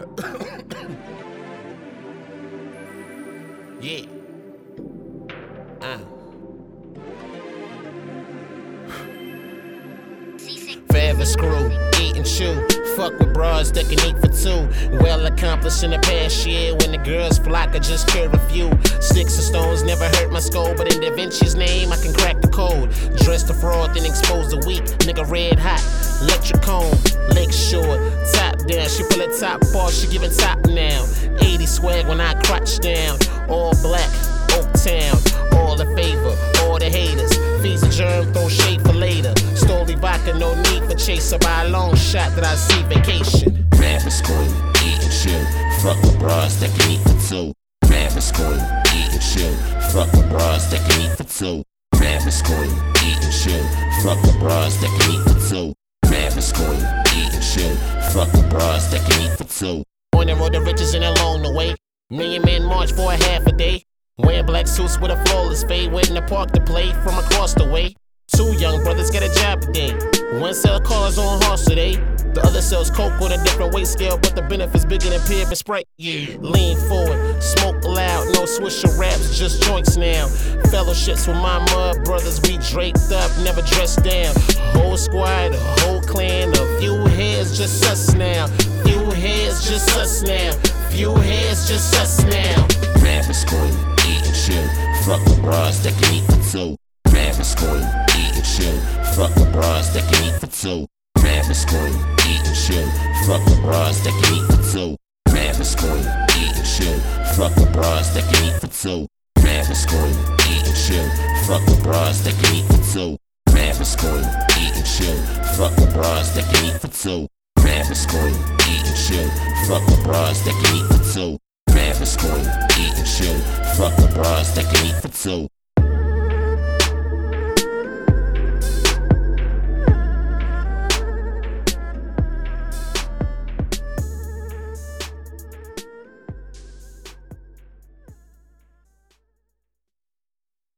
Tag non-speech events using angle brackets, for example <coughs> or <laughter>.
<coughs> yeah. Uh. Forever screw, eat and chew. Fuck with bras that can eat for two. Well accomplished in the past year when the girls flock, I just care a few. Sticks and stones never hurt my skull, but in Da Vinci's name, I can crack the code. Dress the fraud, then expose the weak. Nigga red hot, electric cone, leg short, top down. She pull it top off, she giving top now. 80 swag when I crotch down. All black, Oak Town, all the favor, all the haters. Feeds a germ, throw shade for later. Stoli vodka, no need for chaser. By a long shot that I see vacation. Rapping school, eat and chill. Fuck with bras that can eat for two. Rapping school, eat and chill. Fuck with bras that can eat for two. Rapping school, eat and chill. Fuck with bras that can eat for two. Rapping school, eat and chill. Fuck with bras that can eat for two. On the road to riches and along the way. Million men march for a half a day. Wearing black suits with a flawless fade. In the park to play from across the way. Two young brothers get a job today. One sell cars on horse today. The other sells coke on a different weight scale, but the benefits bigger than Pibb and Sprite. Yeah, lean forward, smoke loud, no swisher wraps, just joints now. Fellowships with my mud brothers, we draped up, never dressed down. Whole squad, a whole clan, a few heads, just us now. Few heads, just us now. Few heads, just us now. Rapping school, eat and chill. Fuck with bras that can eat for two. Rapping school, eat and chill. Fuck with bras that can eat for two. Rapping school, eat and chill. Fuck with bras that can eat for two. Rapping school, eat and chill. Fuck with bras that can eat for two. Rapping school, eat and chill. Fuck with bras that can eat for two. Rapping school, eat and chill. Fuck with bras that can eat for two. Rapping school, eat and chill. Fuck with bras that can eat for two. Rapping school, eat and. Fuck with bras that can eat for two.